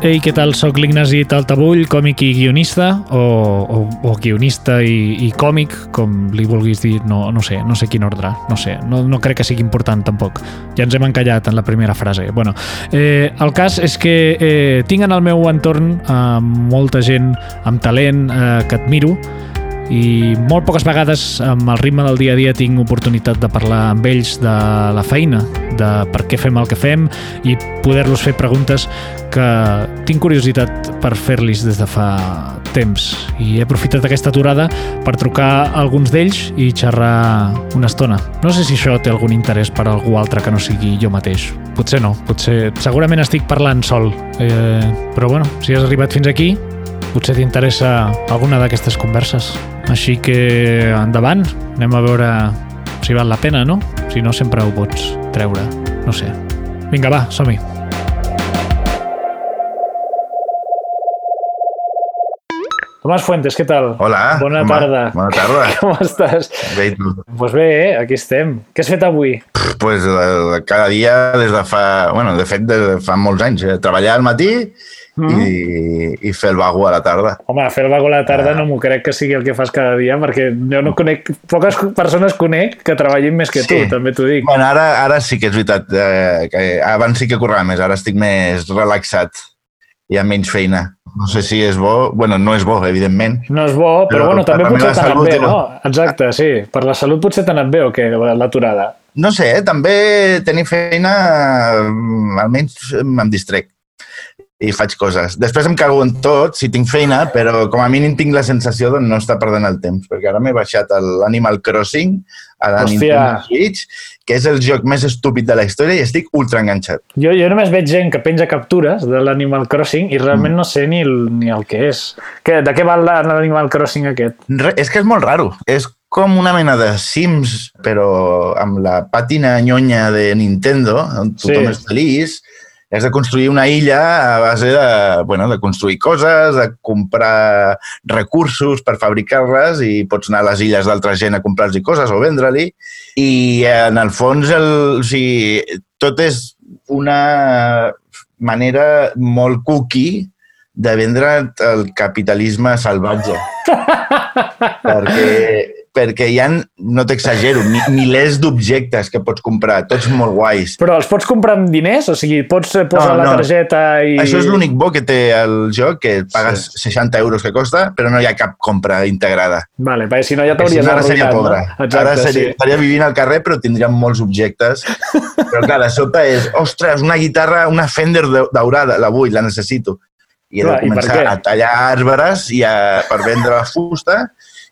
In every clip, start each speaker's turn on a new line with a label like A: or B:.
A: Ei, què tal? Soc l'Ignasi Taltabull, còmic i guionista, o, o, o guionista i, i còmic, com li vulguis dir, no, no sé, no sé quin ordre, no sé, no, no crec que sigui important tampoc. Ja ens hem encallat en la primera frase. Bueno, eh, el cas és que eh, tinc en el meu entorn eh, molta gent amb talent eh, que admiro, i molt poques vegades amb el ritme del dia a dia tinc oportunitat de parlar amb ells de la feina, de per què fem el que fem i poder-los fer preguntes que tinc curiositat per fer-los des de fa temps i he aprofitat aquesta aturada per trucar a alguns d'ells i xerrar una estona. No sé si això té algun interès per a algú altre que no sigui jo mateix. Potser no, potser... Segurament estic parlant sol, eh, però bueno, si has arribat fins aquí, potser t'interessa alguna d'aquestes converses. Així que endavant, anem a veure si val la pena, no? Si no, sempre ho pots treure, no sé. Vinga, va, som-hi. Tomàs Fuentes, què tal?
B: Hola.
A: Bona
B: home,
A: tarda.
B: Bona tarda.
A: Com estàs?
B: Bé, i tu?
A: Doncs pues bé, eh? aquí estem. Què has fet avui?
B: Pff, pues, eh, cada dia des de fa... Bueno, de fet, des de fa molts anys. Eh? Treballar al matí mm. i, i fer el vago a la tarda.
A: Home, fer el vago a la tarda no m'ho crec que sigui el que fas cada dia, perquè jo no conec... Poques persones conec que treballin més que tu, també t'ho dic.
B: Bueno, ara, ara sí que és veritat. Eh, que abans sí que currava més, ara estic més relaxat. Hi ha menys feina. No sé si és bo... Bueno, no és bo, evidentment.
A: No és bo, però, però bueno, també potser t'ha anat bé, no? Exacte, sí. Per la salut potser t'ha anat bé o què, l'aturada?
B: No sé, eh? també tenir feina mm, almenys em distrec i faig coses. Després em cago en tot si tinc feina, però com a mínim tinc la sensació de no estar perdent el temps, perquè ara m'he baixat l'Animal Crossing a la
A: Hòstia.
B: Nintendo Switch, que és el joc més estúpid de la història i estic ultra enganxat.
A: Jo, jo només veig gent que penja captures de l'Animal Crossing i realment mm. no sé ni el, ni el que és. Que, de què va l'Animal Crossing aquest?
B: Re, és que és molt raro. És com una mena de Sims, però amb la pàtina nyonya de Nintendo, on tothom
A: Sí.
B: és feliç, és de construir una illa a base de, bueno, de construir coses, de comprar recursos per fabricar-les i pots anar a les illes d'altra gent a comprar-los coses o vendre-li. I en el fons el, o sigui, tot és una manera molt cookie de vendre el capitalisme salvatge. perquè, perquè hi ha, no t'exagero, mi- milers d'objectes que pots comprar, tots molt guais.
A: Però els pots comprar amb diners? O sigui, pots eh, posar
B: No,
A: la
B: no.
A: targeta i...
B: Això és l'únic bo que té el joc, que pagues 60 euros que costa, però no hi ha cap compra integrada.
A: Vale, perquè si no ja
B: Perquè si
A: t'hauries
B: no, ara seria pobre.
A: no? Exacte,
B: ara seria,
A: sí.
B: estaria vivint al carrer, però tindria molts objectes. Però clar, de sobte és, ostres, una guitarra, una Fender de- daurada, la vull, la necessito. I he de
A: Clar,
B: començar a tallar arbres i a, per vendre la fusta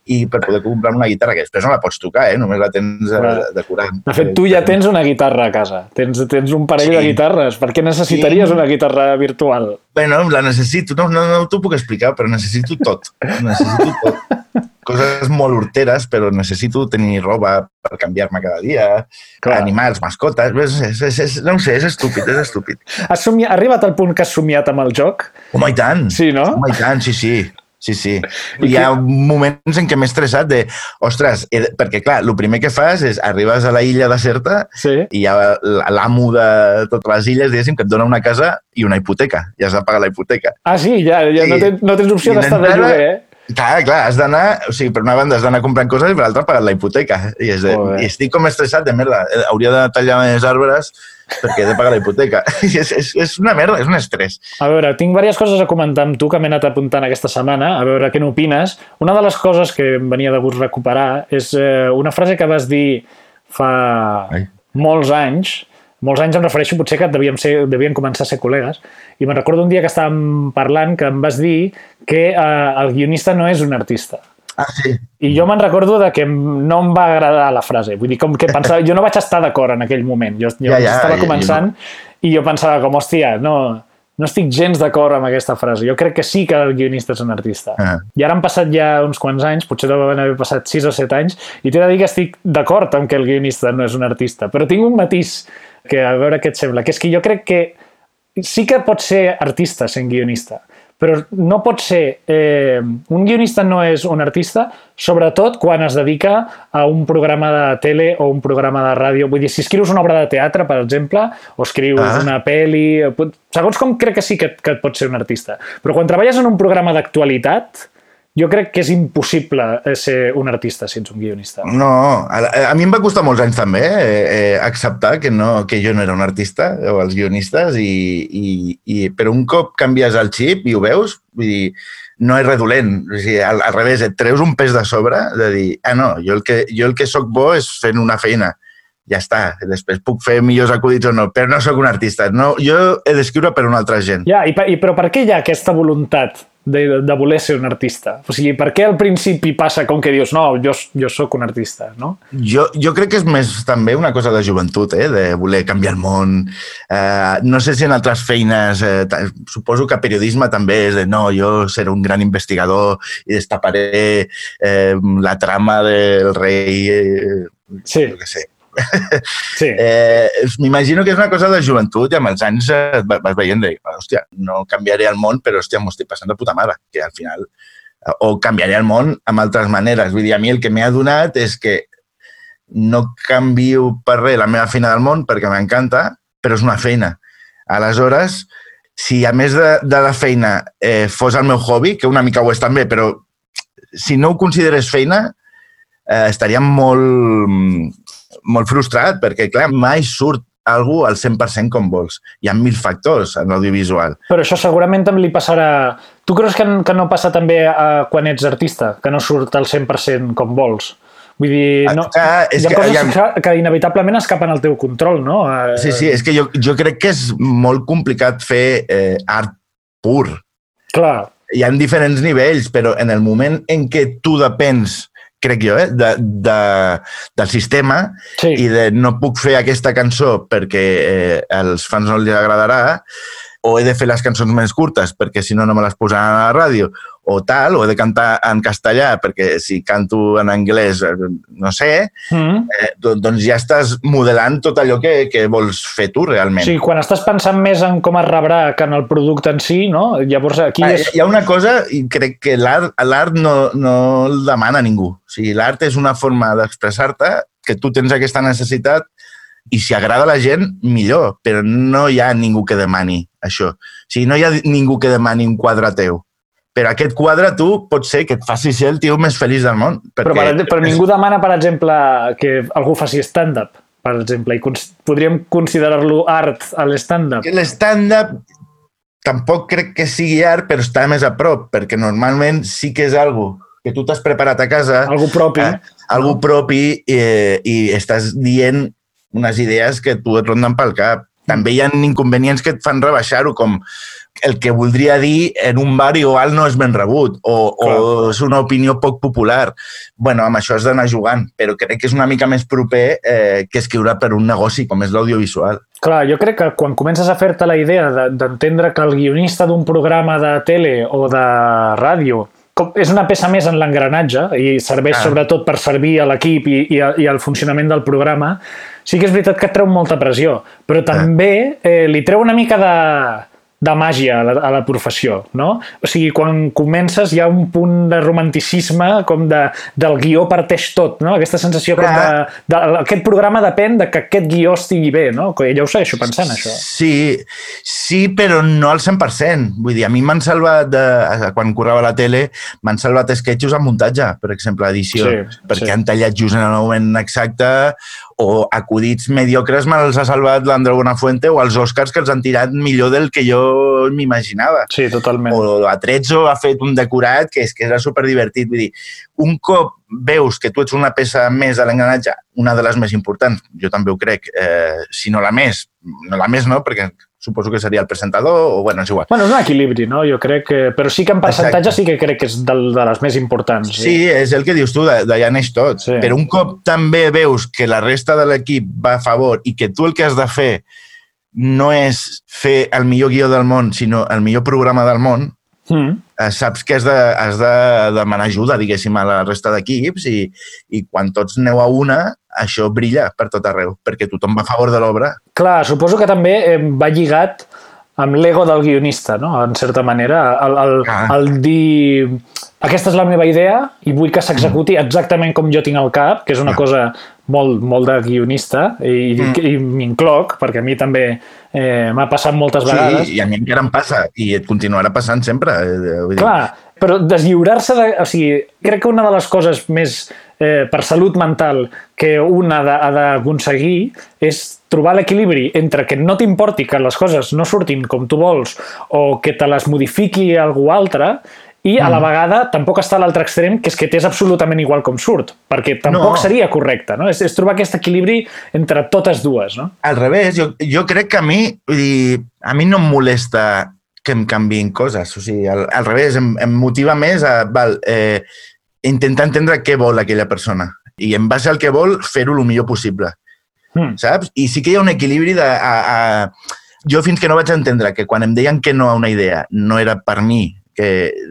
B: i per poder comprar una guitarra, que després no la pots tocar, eh? només la tens
A: Clar.
B: eh, decorant.
A: De fet, tu ja tens una guitarra a casa. Tens, tens un parell
B: Sí.
A: de guitarres. Per què necessitaries
B: Sí.
A: una guitarra virtual?
B: Bueno, la necessito, no, no, no t'ho puc explicar, però necessito tot. Necessito tot. Coses molt horteres, però necessito tenir roba per canviar-me cada dia,
A: Clar.
B: animals, mascotes... És, és, és, és, no ho sé, és estúpid, és estúpid.
A: Has somiat, ha arribat al punt que has somiat amb el joc?
B: Home, i tant!
A: Sí, no?
B: Home, i tant, sí, sí. Sí, sí. Hi ha moments en què m'he estressat de, ostres, he perquè clar, el primer que fas és arribes a la illa deserta
A: Sí.
B: i hi ha l'amo de totes les illes, diguéssim, que et dona una casa i una hipoteca. Ja has de pagar la hipoteca.
A: Ah, sí, ja, ja
B: Sí.
A: no, tens, no tens opció d'estar de lloguer, eh?
B: Clar, clar, has d'anar, o sigui, per una banda has d'anar comprant coses i per l'altra pagant la hipoteca. I, és de. I estic com estressat de merda. Eh, Hauria de tallar més arbres perquè he de pagar la hipoteca. I és, és, és una merda, és un estrès.
A: A veure, tinc diverses coses a comentar amb tu que m'he anat apuntant aquesta setmana, a veure què n'opines. Una de les coses que em venia de gust recuperar és eh, una frase que vas dir fa
B: Ai.
A: molts anys, molts anys em refereixo potser que devíem, ser, devíem començar a ser col·legues, i me'n recordo un dia que estàvem parlant que em vas dir que eh, el guionista no és un artista.
B: Ah, sí.
A: I jo me'n recordo de que no em va agradar la frase. Vull dir, com que pensava... Jo no vaig estar d'acord en aquell moment. Jo, jo
B: Ja, ja,
A: estava
B: jo-
A: començant i jo pensava com, hòstia, no, no estic gens d'acord amb aquesta frase. Jo crec que sí que el guionista és un artista.
B: Ah.
A: I ara han passat ja uns quants anys, potser deuen haver passat 6 o 7 anys, i t'he de dir que estic d'acord amb que el guionista no és un artista. Però tinc un matís que a veure què et sembla, que és que jo crec que sí que pot ser artista sent guionista, però no pot ser... Eh, un guionista no és un artista, sobretot quan es dedica a un programa de tele o un programa de ràdio. Vull dir, si escrius una obra de teatre, per exemple, o escrius ah. una pel·li... Segons com crec que sí que, que pot ser un artista. Però quan treballes en un programa d'actualitat, jo crec que és impossible eh, ser un artista si ets un guionista.
B: No, a, a mi em va costar molts anys també eh, eh, acceptar que, no, que jo no era un artista, o els guionistes, i, i, i, però un cop canvies el xip i ho veus, vull dir, no és redolent. O sigui, al, al revés, et treus un pes de sobre de dir, ah, no, jo el que, jo el que sóc bo és fent una feina ja està, després puc fer millors acudits o no, però no sóc un artista. No, jo he d'escriure per una altra gent.
A: Ja, i, i, però per què hi ha aquesta voluntat de, de voler ser un artista? O sigui, per què al principi passa com que dius, no, jo, jo sóc un artista, no?
B: Jo, jo crec que és més també una cosa de joventut, eh? de voler canviar el món. Eh, no sé si en altres feines, eh, suposo que periodisme també és de, no, jo seré un gran investigador i destaparé eh, la trama del rei, eh, sí. què sé, Sí. Eh, M'imagino que és una cosa de joventut i amb els anys eh, vas veient de, hòstia, no canviaré el món, però hòstia, m'ho estic passant de puta mare, que al final eh, o canviaré el món amb altres maneres. Vull dir, a mi el que m'ha donat és que no canvio per res la meva feina del món perquè m'encanta, però és una feina. Aleshores, si a més de, de la feina eh, fos el meu hobby, que una mica ho és també, però si no ho consideres feina, eh, estaria molt, molt frustrat perquè, clar, mai surt algú al 100% com vols. Hi ha mil factors en l'audiovisual.
A: Però això segurament també li passarà... Tu creus que, que no passa també a, quan ets artista? Que no surt al 100% com vols? Vull dir, no, ah, és hi ha que, coses ha... que, que inevitablement escapen al teu control, no?
B: Sí, sí, és que jo, jo crec que és molt complicat fer eh, art pur.
A: Clar.
B: Hi ha diferents nivells, però en el moment en què tu depens crec jo, eh, de, de, del sistema sí. i de no puc fer aquesta cançó perquè eh, als fans no els agradarà o he de fer les cançons més curtes perquè si no no me les posaran a la ràdio o tal, o he de cantar en castellà perquè si canto en anglès, eh, no sé, mm. eh, doncs ja estàs modelant tot allò que, que vols fer tu realment.
A: Sí, quan estàs pensant més en com es rebrà que en el producte en si, no? Llavors aquí ah, és...
B: Hi ha una cosa, i crec que l'art no, no el demana ningú. O sigui, l'art és una forma d'expressar-te que tu tens aquesta necessitat i si agrada a la gent, millor, però no hi ha ningú que demani això. O sigui, no hi ha ningú que demani un quadre teu però aquest quadre tu pot ser que et faci ser el tio més feliç del món.
A: Perquè... Però, per, però ningú demana, per exemple, que algú faci stand-up, per exemple, i cons podríem considerar-lo art a l'stand-up.
B: L'stand-up tampoc crec que sigui art, però està més a prop, perquè normalment sí que és algo que tu t'has preparat a casa.
A: Algo propi.
B: Eh, algo no? propi i, eh, i estàs dient unes idees que tu et ronden pel cap. També hi ha inconvenients que et fan rebaixar-ho, com el que voldria dir en un bar igual no és ben rebut o, o és una opinió poc popular. bueno, amb això has d'anar jugant, però crec que és una mica més proper eh, que escriure per un negoci com és l'audiovisual.
A: Clar, jo crec que quan comences a fer-te la idea d'entendre que el guionista d'un programa de tele o de ràdio és una peça més en l'engranatge i serveix ah. sobretot per servir a l'equip i, i, i al funcionament del programa, sí que és veritat que et treu molta pressió, però ah. també eh, li treu una mica de de màgia a la, a la professió, no? O sigui, quan comences hi ha un punt de romanticisme com de, del guió parteix tot, no? Aquesta sensació com de, de, aquest programa depèn de que aquest guió estigui bé, no? Que ja ho segueixo pensant, això.
B: Sí, sí, però no al 100%. Vull dir, a mi m'han salvat, de, quan correva a la tele, m'han salvat esquetxos a muntatge, per exemple, edició, sí, perquè sí. han tallat just en el moment exacte o acudits mediocres me'ls ha salvat l'Andreu Buenafuente o els Oscars que els han tirat millor del que jo m'imaginava.
A: Sí, totalment.
B: O Atrezzo ha fet un decorat que és que era superdivertit. Vull dir, un cop veus que tu ets una peça més de l'engranatge, una de les més importants, jo també ho crec, eh, si no la més, no la més no, perquè suposo que seria el presentador, o bueno, és igual.
A: Bueno, és un equilibri, no? Jo crec que... Però sí que en percentatge Exacte. sí que crec que és de, de les més importants.
B: Sí, sí és el que dius tu, d'allà neix tot. Sí. Però un cop també veus que la resta de l'equip va a favor i que tu el que has de fer no és fer el millor guió del món, sinó el millor programa del món, mm. eh, saps que has de, has de demanar ajuda, diguéssim, a la resta d'equips i, i quan tots aneu a una, això brilla per tot arreu, perquè tothom va a favor de l'obra.
A: Clar, suposo que també eh, va lligat amb l'ego del guionista, no? en certa manera, el, el,
B: Ah.
A: el dir aquesta és la meva idea i vull que s'executi exactament com jo tinc al cap, que és una
B: Ah.
A: cosa molt, molt de guionista i,
B: Mm.
A: i m'incloc, perquè a mi també eh, m'ha passat moltes vegades.
B: Sí, i a mi encara em passa, i et continuarà passant sempre. eh, Vull dir,
A: Clar, però deslliurar-se de... O sigui, crec que una de les coses més eh, per salut mental que un ha d'aconseguir és trobar l'equilibri entre que no t'importi que les coses no surtin com tu vols o que te les modifiqui algú altre i a la vegada tampoc està a l'altre extrem, que és que t'és absolutament igual com surt, perquè tampoc
B: No.
A: seria correcte, no? És, és trobar aquest equilibri entre totes dues, no?
B: Al revés, jo, jo crec que a mi, dir, a mi no em molesta que em canviïn coses. O sigui, al, al revés, em, em motiva més a val, eh, intentar entendre què vol aquella persona i en base al que vol fer-ho el millor possible,
A: Mm.
B: saps? I sí que hi ha un equilibri de... A, a... Jo fins que no vaig entendre que quan em deien que no a una idea no era per mi, que,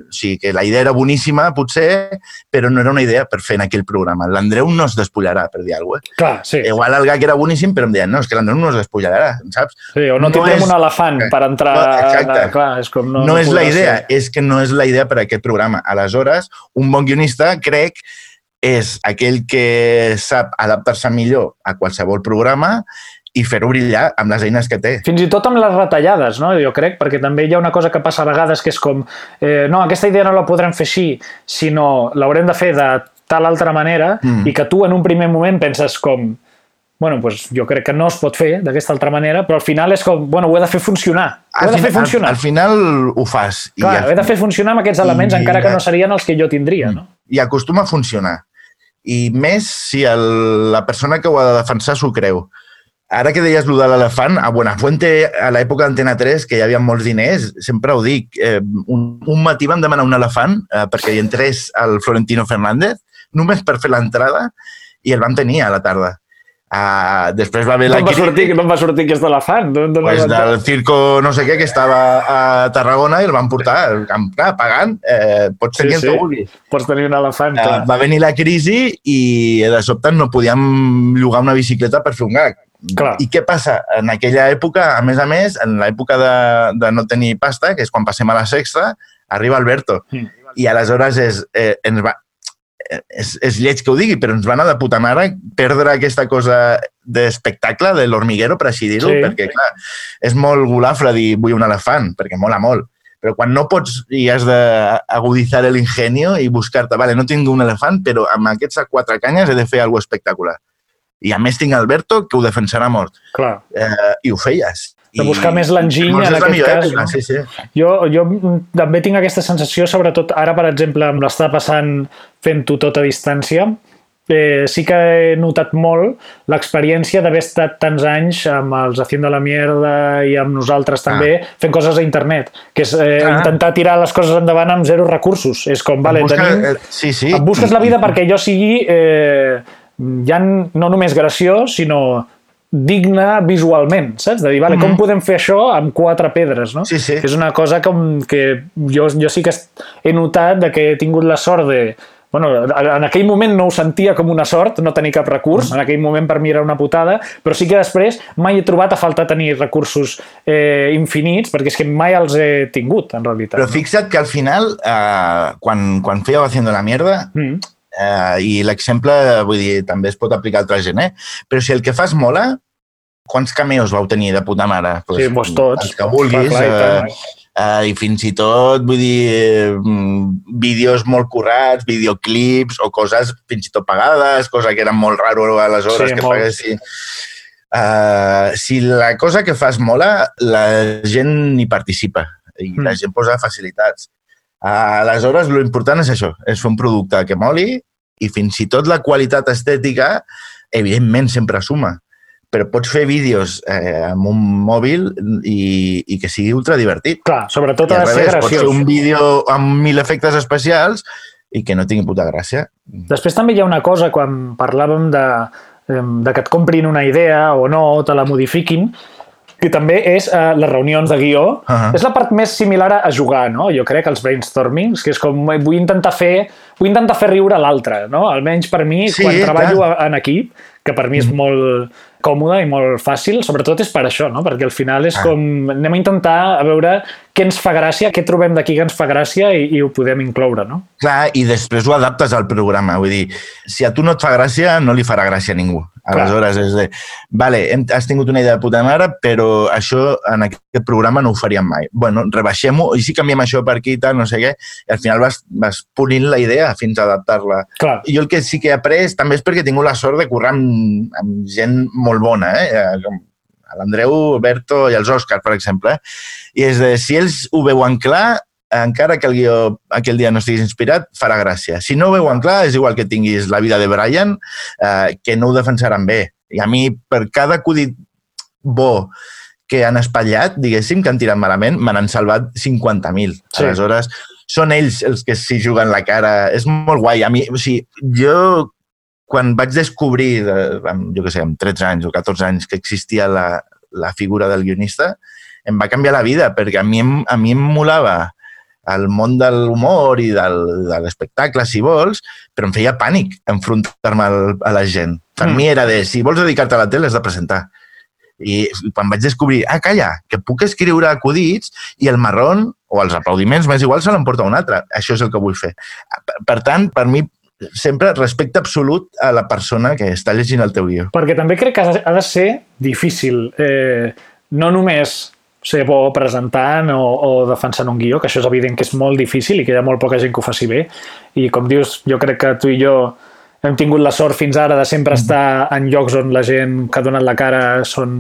B: o sigui, que la idea era boníssima, potser, però no era una idea per fer en aquell programa. L'Andreu no es despullarà, per dir alguna cosa.
A: Clar, sí.
B: Igual el gag era boníssim, però em deien, no, és que l'Andreu no es despullarà, saps?
A: sí o no,
B: no
A: tindrem
B: és-
A: un elefant per entrar...
B: No, exacte.
A: a- clar, és com no,
B: No, no és la idea,
A: ser.
B: és que no és la idea per a aquest programa. Aleshores, un bon guionista, crec, és aquell que sap adaptar-se millor a qualsevol programa i fer-ho brillar amb les eines que té.
A: Fins i tot amb les retallades, no? jo crec, perquè també hi ha una cosa que passa a vegades que és com eh, no, aquesta idea no la podrem fer així, sinó l'haurem de fer de tal altra manera
B: Mm.
A: i que tu en un primer moment penses com bueno, pues jo crec que no es pot fer d'aquesta altra manera, però al final és com, bueno, ho he de fer funcionar. Ho he
B: Al
A: de fer
B: final,
A: funcionar.
B: al, al final ho fas.
A: Clar,
B: al-
A: he de fer funcionar amb aquests elements,
B: I-
A: encara que no serien els que jo tindria, no?
B: i acostuma a funcionar. I més si el, la persona que ho ha de defensar s'ho creu. Ara que deies lo de l'elefant, a Buenafuente, a l'època d'Antena 3, que hi havia molts diners, sempre ho dic, eh, un, un matí van demanar un elefant eh, perquè hi entrés el Florentino Fernández, només per fer l'entrada, i el van tenir a la tarda. Uh, després va haver la
A: D'on va, sortir, d'on va sortir aquest elefant? D'on- d'on
B: pues,
A: el
B: del circo no sé què que estava a Tarragona i el van portar, amb- clar, pagant, eh, pots tenir
A: Sí,
B: el
A: sí.
B: que vulguis.
A: Pots tenir un elefant,
B: Uh, va venir la crisi i de sobte no podíem llogar una bicicleta per fer un gag.
A: Clar.
B: I què passa? En aquella època, a més a més, en l'època de, de no tenir pasta, que és quan passem a la sexta, arriba Alberto.
A: Mm.
B: I aleshores és, eh, ens va, eh, és, és lleig que ho digui, però ens va anar de puta mare perdre aquesta cosa d'espectacle, de l'hormiguero, per així dir-ho,
A: Sí.
B: perquè, clar, és molt golafre dir vull un elefant, perquè mola molt. Però quan no pots i has d'aguditzar l'ingenio i buscar-te, vale, no tinc un elefant, però amb aquests quatre canyes he de fer alguna espectacular. I a més tinc Alberto, que ho defensarà molt.
A: clar.
B: Eh, I ho feies.
A: De
B: I-
A: buscar més l'enginy, en aquest
B: millor
A: cas,
B: època,
A: no?
B: Sí, sí.
A: Jo, jo també tinc aquesta sensació, sobretot ara, per exemple, amb l'estar passant fent-ho tot a distància, eh, sí que he notat molt l'experiència d'haver estat tants anys amb els Haciendo la Mierda i amb nosaltres també, fent coses a internet, que és eh,
B: Ah.
A: intentar tirar les coses endavant amb zero recursos. És com, vale,
B: Busca-
A: tenim,
B: eh, sí, sí.
A: et busques la vida perquè jo sigui eh, ja no només graciós, sinó digne visualment, saps? De dir, vale, com podem fer això amb quatre pedres, no?
B: Mhm. Sí, sí.
A: És una cosa com que jo, jo sí que he notat de que he tingut la sort de... Bueno, en aquell moment no ho sentia com una sort, no tenir cap
B: Mhm.
A: recurs, en aquell moment per mi era una putada, però sí que després mai he trobat a faltar tenir recursos eh, infinits, perquè és que mai els he tingut, en realitat.
B: Però fixa't que al final, eh, quan, quan fèieu Haciendo la Mierda,
A: Mm.
B: Eh, i l'exemple, vull dir, també es pot aplicar a altra gent, eh? Però si el que fas mola, quants cameos vau tenir de puta mare?
A: Sí, vos tots.
B: Els que vulguis.
A: Clar, clar,
B: eh, eh, I fins i tot, vull dir, eh, mm, vídeos molt currats, videoclips o coses fins i tot pagades, cosa que era molt raro aleshores
A: Sí,
B: que
A: molt.
B: paguessin. Uh, si la cosa que fas mola, la gent hi participa i
A: Mm.
B: la gent posa facilitats. Uh, aleshores, lo important és això, és fer un producte que moli i fins i tot la qualitat estètica, evidentment, sempre suma. Però pots fer vídeos eh, amb un mòbil i, i que sigui ultra divertit.
A: Clar, sobretot ha de ser
B: revés, pots fer
A: graciós.
B: un vídeo amb mil efectes especials i que no tingui puta gràcia.
A: Després també hi ha una cosa, quan parlàvem de, de que et comprin una idea o no, o te la modifiquin, que també és eh, les reunions de guió.
B: Ahà.
A: És la part més similar a, jugar, no? Jo crec, els brainstormings, que és com eh, vull intentar fer, vull intentar fer riure l'altre, no? Almenys per mi,
B: Sí,
A: quan treballo
B: clar.
A: en equip, que per mi és molt còmode i molt fàcil, sobretot és per això, no? perquè al final és ah. com... Anem a intentar a veure què ens fa gràcia, què trobem d'aquí que ens fa gràcia i, i ho podem incloure, no?
B: Clar, i després ho adaptes al programa. Vull dir, si a tu no et fa gràcia, no li farà gràcia a ningú. Aleshores, és de, vale, hem, has tingut una idea de puta mare, però això en aquest programa no ho faríem mai. bueno, rebaixem-ho, i si canviem això per aquí i tal, no sé què, i al final vas, vas polint la idea fins a adaptar-la. Jo el que sí que he après també és perquè he tingut la sort de currar amb, amb gent molt bona, eh? Com l'Andreu, Berto i els Òscar, per exemple. I és de, si ells ho veuen clar, encara que el guió aquell dia no estiguis inspirat, farà gràcia. Si no ho veuen clar, és igual que tinguis la vida de Brian, eh, que no ho defensaran bé. I a mi, per cada acudit bo que han espatllat, diguéssim, que han tirat malament, me n'han salvat 50.000. Sí. Aleshores, són ells els que s'hi juguen la cara. És molt guai. A mi, o sigui, jo, quan vaig descobrir, amb, jo què sé, amb 13 anys o 14 anys, que existia la, la figura del guionista, em va canviar la vida, perquè a mi, a mi em molava al món de l'humor i del, de l'espectacle, si vols, però em feia pànic enfrontar-me a la gent. Per mm. mi era de, si vols dedicar-te a la tele, has de presentar. I quan vaig descobrir, ah, calla, que puc escriure acudits i el marrón o els aplaudiments, més igual se l'emporta un altre. Això és el que vull fer. Per tant, per mi, sempre respecte absolut a la persona que està llegint el teu guió.
A: Perquè també crec que ha de ser difícil, eh, no només ser bo presentant o, o defensant un guió, que això és evident que és molt difícil i que hi ha molt poca gent que ho faci bé. I com dius, jo crec que tu i jo hem tingut la sort fins ara de sempre mm. estar en llocs on la gent que ha donat la cara són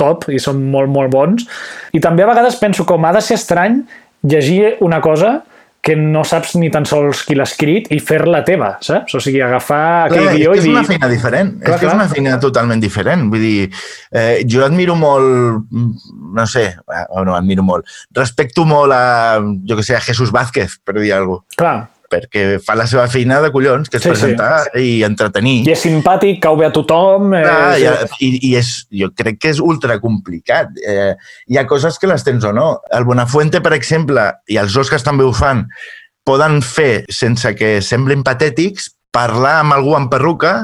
A: top i són molt, molt bons. I també a vegades penso com ha de ser estrany llegir una cosa que no saps ni tan sols qui l'ha escrit i fer-la teva, saps? O sigui, agafar aquell
B: clar,
A: guió
B: i
A: dir...
B: És una feina diferent, clar, és que clar. és una feina totalment diferent. Vull dir, eh, jo admiro molt, no sé, o no, admiro molt, respecto molt a, jo que sé, a Jesús Vázquez, per dir alguna cosa.
A: Clar
B: perquè fa la seva feina de collons, que és sí, presentar sí. i entretenir.
A: I és simpàtic, cau bé a tothom.
B: Ah, és... i, i és, jo crec que és ultra complicat. Eh, hi ha coses que les tens o no. El Bonafuente, per exemple, i els Oscars també ho fan, poden fer, sense que semblin patètics, parlar amb algú amb perruca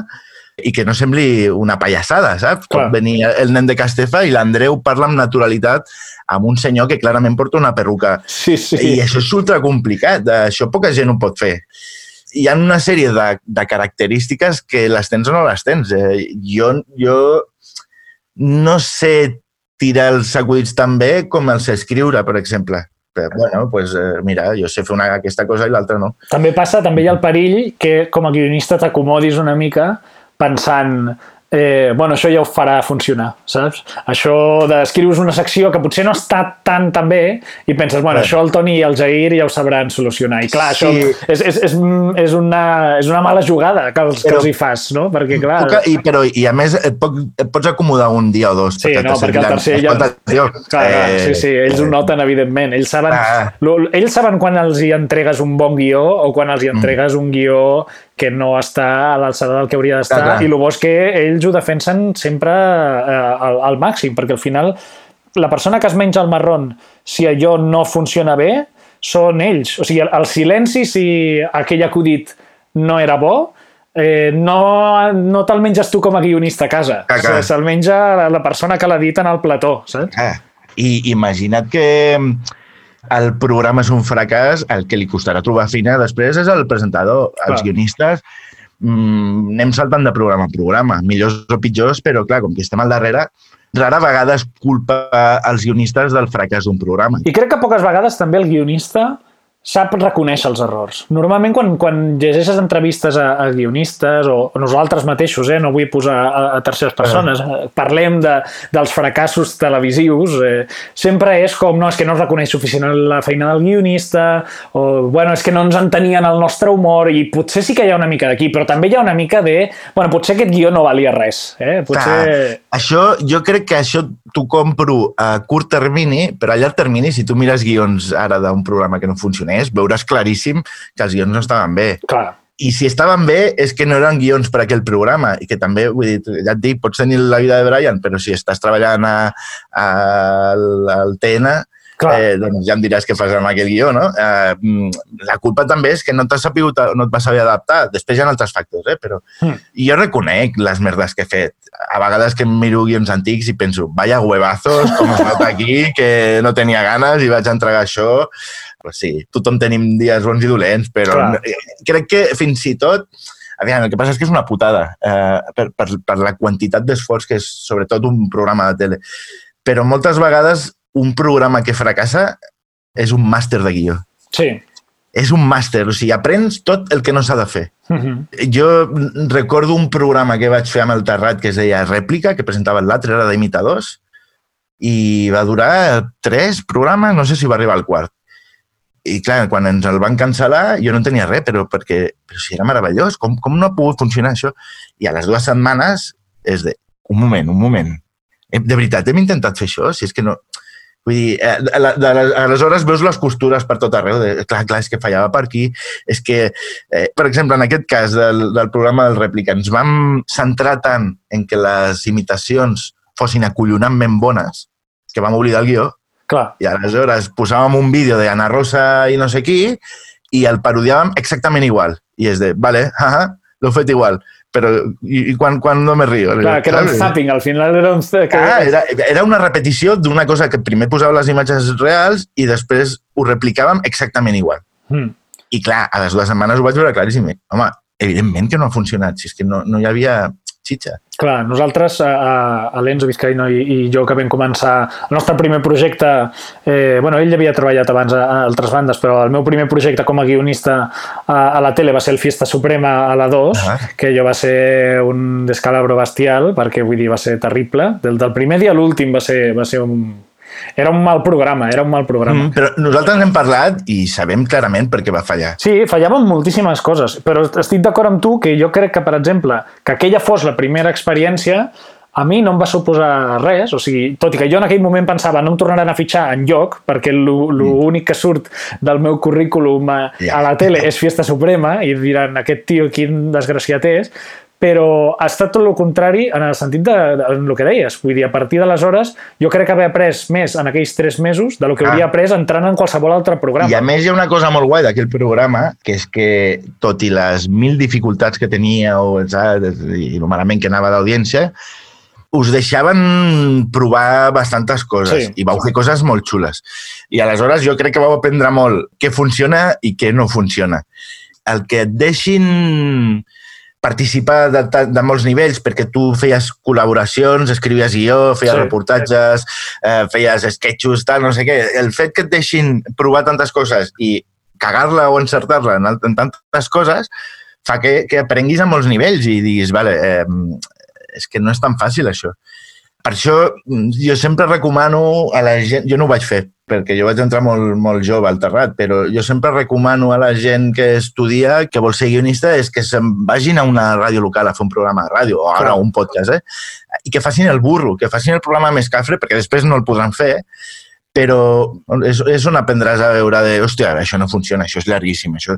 B: i que no sembli una pallassada, saps? Clar. Pot venir el nen de Castefa i l'Andreu parla amb naturalitat amb un senyor que clarament porta una perruca.
A: Sí, sí.
B: I això és ultra complicat, això poca gent ho pot fer. Hi ha una sèrie de, de característiques que les tens o no les tens. Eh? Jo, jo no sé tirar els acudits tan bé com els escriure, per exemple. Però, bueno, pues, eh, mira, jo sé fer una, aquesta cosa i l'altra no.
A: També passa, també hi ha el perill que com a guionista t'acomodis una mica pensant eh, bueno, això ja ho farà funcionar, saps? Això d'escrius una secció que potser no està tan tan bé i penses, bueno, eh. això el Toni i el Jair ja ho sabran solucionar. I clar, sí. això és, és, és, és, una, és una mala jugada que els, però, que els hi fas, no? Perquè, clar...
B: Puc, i, però, I a més, et, pot, et pots acomodar un dia o dos.
A: Sí, no, perquè el tercer ja... Clar, eh, sí, sí, ells ho noten, evidentment. Ells saben, ah. ells saben quan els hi entregues un bon guió o quan els hi mm. entregues mm. un guió que no està a l'alçada del que hauria d'estar i el bo és que ells ho defensen sempre eh, al, al màxim, perquè al final la persona que es menja el marrón, si allò no funciona bé, són ells. O sigui, el, el silenci, si aquell acudit no era bo, eh, no, no te'l menges tu com a guionista a casa. Se'l menja la persona que l'ha dit en el plató, saps?
B: Ah, I imagina't que el programa és un fracàs, el que li costarà trobar fina després és el presentador. Clar. Els guionistes mmm, anem saltant de programa en programa, millors o pitjors, però clar, com que estem al darrere, rara vegada es culpa als guionistes del fracàs d'un programa.
A: I crec que poques vegades també el guionista sap reconèixer els errors. Normalment quan, quan llegeixes entrevistes a, a guionistes o, nosaltres mateixos, eh, no vull posar a, a terceres persones, eh. parlem de, dels fracassos televisius, eh, sempre és com, no, és que no es reconeix suficient la feina del guionista, o, bueno, és que no ens entenien el nostre humor, i potser sí que hi ha una mica d'aquí, però també hi ha una mica de, bueno, potser aquest guió no valia res. Eh? Potser... Clar,
B: això, jo crec que això t'ho compro a curt termini, però a llarg termini, si tu mires guions ara d'un programa que no funciona més, veuràs claríssim que els guions no estaven bé.
A: Clar.
B: I si estaven bé és que no eren guions per aquell programa i que també, vull dir, ja et dic, pots tenir la vida de Brian, però si estàs treballant a, a, al TN, Clar. Eh, doncs ja em diràs què fas amb aquell guió, no? Eh, la culpa també és que no t'has sapigut, no et vas saber adaptar. Després hi ha altres factors, eh? Però mm. jo reconec les merdes que he fet. A vegades que miro guions antics i penso, vaya huevazos, com es nota aquí, que no tenia ganes i vaig entregar això. Però sí, tothom tenim dies bons i dolents, però Clar. crec que fins i tot Aviam, el que passa és que és una putada eh, per, per, per la quantitat d'esforç que és sobretot un programa de tele. Però moltes vegades un programa que fracassa és un màster de guió.
A: Sí.
B: És un màster, o sigui, aprens tot el que no s'ha de fer. Uh
A: mhm.
B: -huh. Jo recordo un programa que vaig fer amb el Terrat que es deia Rèplica, que presentava l'altre, era d'imitadors, i va durar tres programes, no sé si va arribar al quart i clar, quan ens el van cancel·lar jo no tenia res, però perquè però si era meravellós, com, com no ha pogut funcionar això? I a les dues setmanes és de, un moment, un moment, de veritat hem intentat fer això? Si és que no... Vull dir, eh, aleshores veus les costures per tot arreu. De, clar, clar, és que fallava per aquí. És que, eh, per exemple, en aquest cas del, del programa del Rèplica, ens vam centrar tant en que les imitacions fossin acollonantment bones que vam oblidar el guió
A: Clar.
B: I aleshores posàvem un vídeo de Ana Rosa i no sé qui i el parodiàvem exactament igual. I és de, vale, haha, l'ho fet igual però i, i quan, quan no me río?
A: Clar, que era un zapping, al final era un...
B: Ah, era, era una repetició d'una cosa que primer posava les imatges reals i després ho replicàvem exactament igual.
A: Mm.
B: I clar, a les dues setmanes ho vaig veure claríssim. Home, evidentment que no ha funcionat, si és que no, no hi havia xitxa.
A: Clar, nosaltres, a, a l'Enzo Vizcaíno i, i jo que vam començar el nostre primer projecte, eh, bueno, ell havia treballat abans a, a altres bandes, però el meu primer projecte com a guionista a, a la tele va ser el Fiesta Suprema a la 2, uh -huh. que jo va ser un descalabro bestial, perquè vull dir, va ser terrible. Del, del primer dia a l'últim va, ser, va ser un, era un mal programa, era un mal programa. Mm,
B: però nosaltres n'hem parlat i sabem clarament per què va fallar.
A: Sí, fallaven moltíssimes coses, però estic d'acord amb tu que jo crec que, per exemple, que aquella fos la primera experiència a mi no em va suposar res, o sigui, tot i que jo en aquell moment pensava no em tornaran a fitxar en lloc, perquè l'únic mm. que surt del meu currículum a, a la tele és Fiesta Suprema i diran aquest tio quin desgraciat és, però ha estat tot el contrari en el sentit de, de, de el que deies. Vull dir, a partir d'aleshores, jo crec que haver après més en aquells tres mesos de lo que ah. hauria après entrant en qualsevol altre programa.
B: I a més hi ha una cosa molt guai d'aquell programa, que és que, tot i les mil dificultats que tenia o, saps, i el malament que anava d'audiència, us deixaven provar bastantes coses sí. i vau fer coses molt xules. I aleshores jo crec que vau aprendre molt què funciona i què no funciona. El que et deixin participar de, de, molts nivells, perquè tu feies col·laboracions, escrivies guió, feies sí, reportatges, sí. Eh, feies sketchos, tal, no sé què. El fet que et deixin provar tantes coses i cagar-la o encertar-la en, en tantes coses fa que, que aprenguis a molts nivells i diguis, vale, eh, és que no és tan fàcil això. Per això jo sempre recomano a la gent, jo no ho vaig fer, perquè jo vaig entrar molt, molt jove al Terrat, però jo sempre recomano a la gent que estudia, que vol ser guionista, és que se'n vagin a una ràdio local a fer un programa de ràdio, o ara un podcast, eh? i que facin el burro, que facin el programa més cafre, perquè després no el podran fer, però és, és on aprendràs a veure de, hòstia, això no funciona, això és llarguíssim, això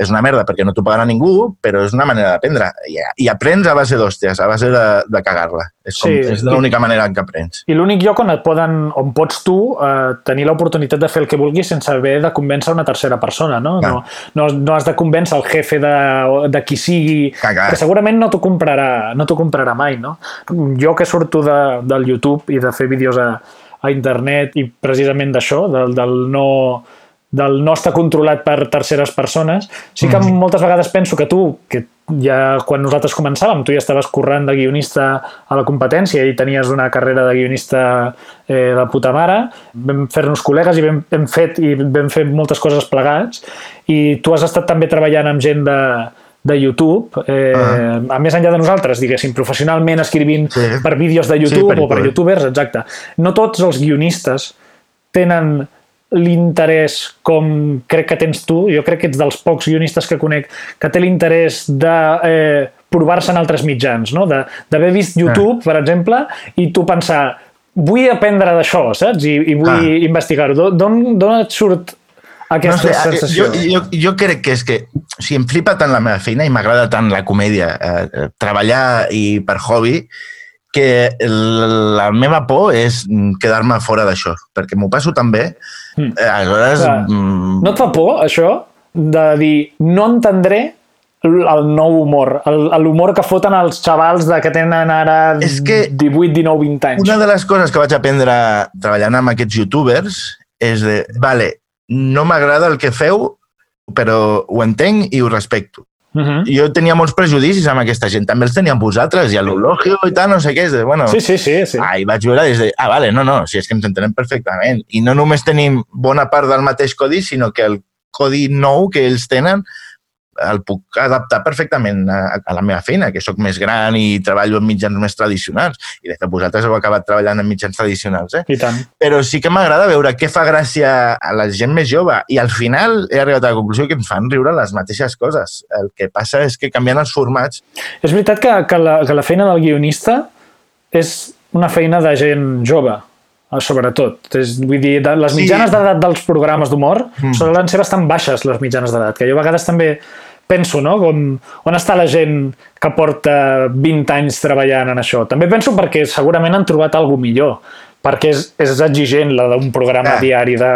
B: és una merda perquè no t'ho pagarà ningú, però és una manera d'aprendre. I, I aprens a base d'hòsties, a base de, de cagar-la. És, com, sí, és l'única manera en què aprens.
A: I l'únic lloc on et poden, on pots tu eh, tenir l'oportunitat de fer el que vulguis sense haver de convèncer una tercera persona, no? No, no, no has de convèncer el jefe de, de qui sigui, Cagar. que segurament no t'ho comprarà, no comprarà mai, no? Jo que surto de, del YouTube i de fer vídeos a, a internet i precisament d'això, del, del no del no estar controlat per terceres persones. Sí que mm. moltes vegades penso que tu, que ja quan nosaltres començàvem, tu ja estaves corrent de guionista a la competència i tenies una carrera de guionista eh, de puta mare, vam fer-nos col·legues i vam, hem fet i vam fer moltes coses plegats i tu has estat també treballant amb gent de, de YouTube, eh, uh a més enllà de nosaltres, diguéssim, professionalment escrivint sí. per vídeos de YouTube sí, per o per youtubers, exacte. No tots els guionistes tenen l'interès com crec que tens tu, jo crec que ets dels pocs guionistes que conec que té l'interès de eh, provar-se en altres mitjans, no? d'haver vist YouTube, ah. per exemple, i tu pensar vull aprendre d'això, saps? I, i vull ah. investigar-ho. D'on et surt aquesta no sé, eh, sensació.
B: Jo, jo, jo crec que és que o sigui, em flipa tant la meva feina i m'agrada tant la comèdia, eh, eh treballar i per hobby, que la meva por és quedar-me fora d'això, perquè m'ho passo tan bé. Mm. Eh, aleshores...
A: Clar.
B: Mm,
A: No et fa por, això, de dir no entendré el nou humor, l'humor que foten els xavals de que tenen ara
B: És que
A: 18, 19, 20 anys.
B: Una de les coses que vaig aprendre treballant amb aquests youtubers és de, vale, no m'agrada el que feu, però ho entenc i ho respecto.
A: Uh -huh.
B: Jo tenia molts prejudicis amb aquesta gent, també els tenia amb vosaltres, i a l'Eulogio i tal, no sé què, de, bueno...
A: Sí, sí, sí. sí.
B: Ah, i vaig veure des de, ah, vale, no, no, si és que ens entenem perfectament. I no només tenim bona part del mateix codi, sinó que el codi nou que ells tenen el puc adaptar perfectament a, a la meva feina, que sóc més gran i treballo en mitjans més tradicionals. I de fet, vosaltres heu acabat treballant en mitjans tradicionals, eh?
A: I tant.
B: Però sí que m'agrada veure què fa gràcia a la gent més jove. I al final he arribat a la conclusió que ens fan riure les mateixes coses. El que passa és que canviant els formats...
A: És veritat que, que, la, que la feina del guionista és una feina de gent jove, eh, sobretot. És, vull dir, de, les
B: Sí.
A: mitjanes d'edat dels programes d'humor
B: Mm.
A: solen ser bastant baixes, les mitjanes d'edat, que jo a vegades també penso, no? Com, on està la gent que porta 20 anys treballant en això? També penso perquè segurament han trobat alguna millor, perquè és, és exigent la d'un programa
B: Ah.
A: diari de,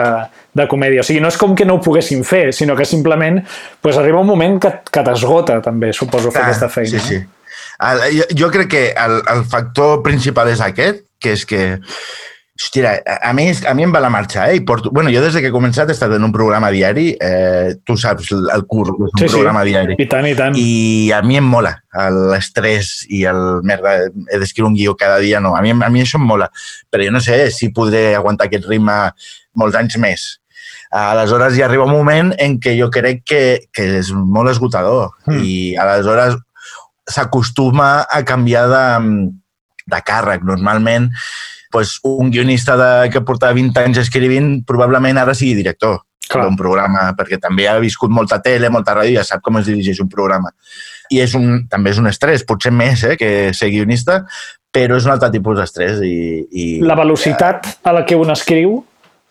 A: de comèdia. O sigui, no és com que no ho poguessin fer, sinó que simplement pues, arriba un moment que, que t'esgota també, suposo, fer
B: Ah,
A: aquesta feina.
B: Sí, sí. El, jo, jo crec que el, el factor principal és aquest, que és que Hòstia, a, mi, a mi em va la marxa, eh? I porto, bueno, jo des de que he començat he estat en un programa diari, eh, tu saps, el, el CUR, és un
A: Sí, sí.
B: programa diari.
A: I tant, i tant. I
B: a mi em mola l'estrès i el merda, he d'escriure un guió cada dia, no. A mi, a mi això em mola. Però jo no sé si podré aguantar aquest ritme molts anys més. Aleshores hi arriba un moment en què jo crec que, que és molt esgotador
A: Mm.
B: i aleshores s'acostuma a canviar de, de càrrec. Normalment pues, un guionista de, que porta 20 anys escrivint probablement ara sigui director d'un programa, perquè també ha viscut molta tele, molta ràdio, ja sap com es dirigeix un programa. I és un, també és un estrès, potser més eh, que ser guionista, però és un altre tipus d'estrès. I, i,
A: La velocitat a la que un escriu